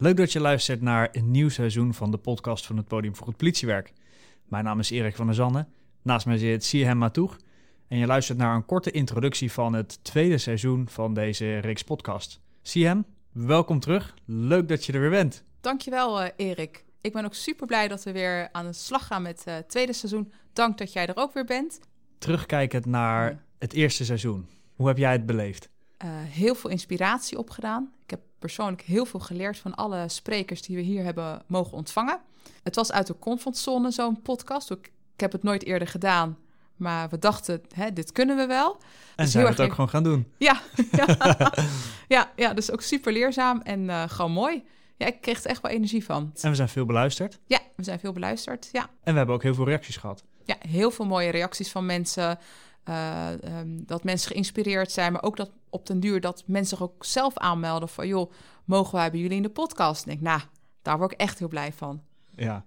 Leuk dat je luistert naar een nieuw seizoen van de podcast van het Podium voor het Politiewerk. Mijn naam is Erik van der Zanne. Naast mij zit Siehem Matoeg. En je luistert naar een korte introductie van het tweede seizoen van deze reeks podcast. Siehem, welkom terug. Leuk dat je er weer bent. Dankjewel, uh, Erik. Ik ben ook super blij dat we weer aan de slag gaan met het uh, tweede seizoen. Dank dat jij er ook weer bent. Terugkijkend naar het eerste seizoen. Hoe heb jij het beleefd? Uh, heel veel inspiratie opgedaan. Ik heb persoonlijk heel veel geleerd van alle sprekers die we hier hebben mogen ontvangen. Het was uit de comfortzone, zo'n podcast. Ik, ik heb het nooit eerder gedaan, maar we dachten, hè, dit kunnen we wel. En dus zijn we het ook gewoon gaan doen. Ja, ja, ja, ja, dus ook super leerzaam en uh, gewoon mooi. Ja, ik kreeg er echt wel energie van. En we zijn veel beluisterd. Ja, we zijn veel beluisterd, ja. En we hebben ook heel veel reacties gehad. Ja, heel veel mooie reacties van mensen. Uh, um, dat mensen geïnspireerd zijn, maar ook dat op den duur dat mensen zich ook zelf aanmelden van joh, mogen wij bij jullie in de podcast? En ik, nou, daar word ik echt heel blij van. Ja,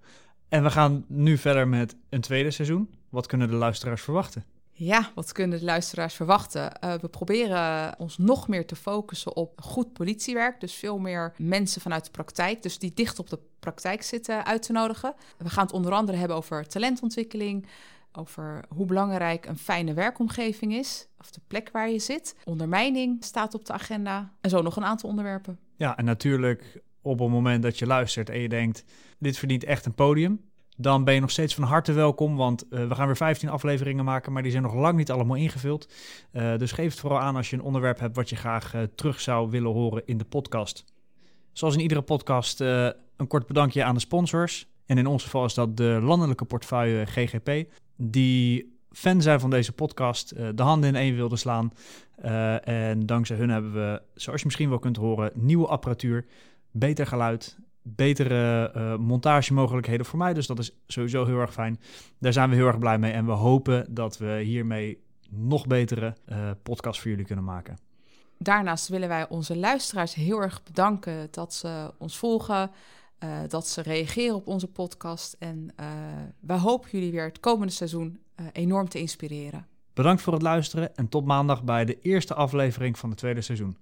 en we gaan nu verder met een tweede seizoen. Wat kunnen de luisteraars verwachten? Ja, wat kunnen de luisteraars verwachten? Uh, we proberen ons nog meer te focussen op goed politiewerk. Dus veel meer mensen vanuit de praktijk, dus die dicht op de praktijk zitten, uit te nodigen. We gaan het onder andere hebben over talentontwikkeling, over hoe belangrijk een fijne werkomgeving is, of de plek waar je zit. Ondermijning staat op de agenda en zo nog een aantal onderwerpen. Ja, en natuurlijk op het moment dat je luistert en je denkt, dit verdient echt een podium, dan ben je nog steeds van harte welkom, want uh, we gaan weer 15 afleveringen maken, maar die zijn nog lang niet allemaal ingevuld. Uh, dus geef het vooral aan als je een onderwerp hebt wat je graag uh, terug zou willen horen in de podcast. Zoals in iedere podcast een kort bedankje aan de sponsors. En in ons geval is dat de landelijke portefeuille GGP, die fan zijn van deze podcast, de handen in één wilden slaan. en dankzij hun hebben we, zoals je misschien wel kunt horen, nieuwe apparatuur, beter geluid betere uh, montagemogelijkheden voor mij. Dus dat is sowieso heel erg fijn. Daar zijn we heel erg blij mee. En we hopen dat we hiermee nog betere uh, podcast voor jullie kunnen maken. Daarnaast willen wij onze luisteraars heel erg bedanken dat ze ons volgen. Uh, dat ze reageren op onze podcast. En wij hopen jullie weer het komende seizoen enorm te inspireren. Bedankt voor het luisteren en tot maandag bij de eerste aflevering van het tweede seizoen.